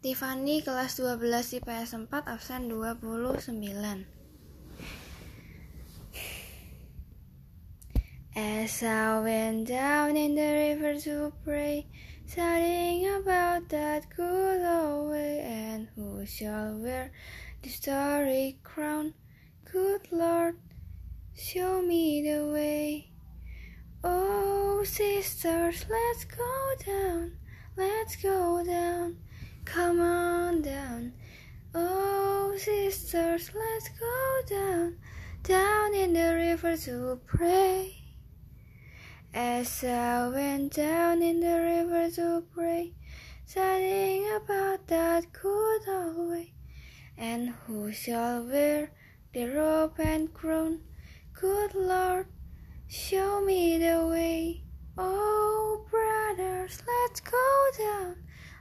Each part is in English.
Tiffany kelas 12 IPS 4 absen 29 As I went down in the river to pray Studying about that good old way And who shall wear the starry crown? Good Lord, show me the way. Oh sisters, let's go down Let's go down Come on down. Oh, sisters, let's go down, down in the river to pray. As I went down in the river to pray, studying about that good old way, and who shall wear the robe and crown? Good Lord, show me the way. Oh, brothers, let's go down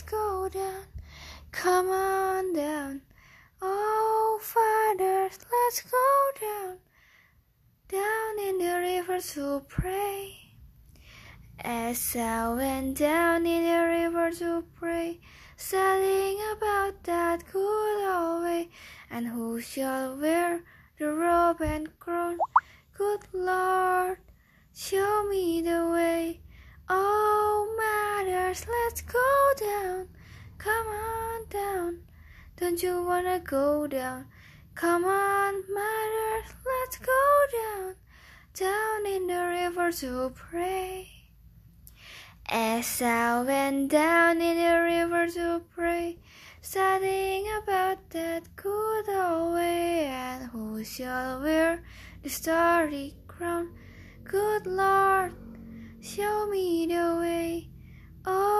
let's go down, come on down. Oh, fathers, let's go down, down in the river to pray. As I went down in the river to pray, studying about that good old way, and who shall wear the robe and crown? Good Lord, Show me the way. Come on down. Don't you wanna go down? Come on, mothers, let's go down. Down in the river to pray. As I went down in the river to pray, studying about that good old way, and who shall wear the starry crown? Good Lord, show me the way. Oh,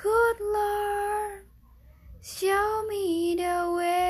Good Lord, show me the way.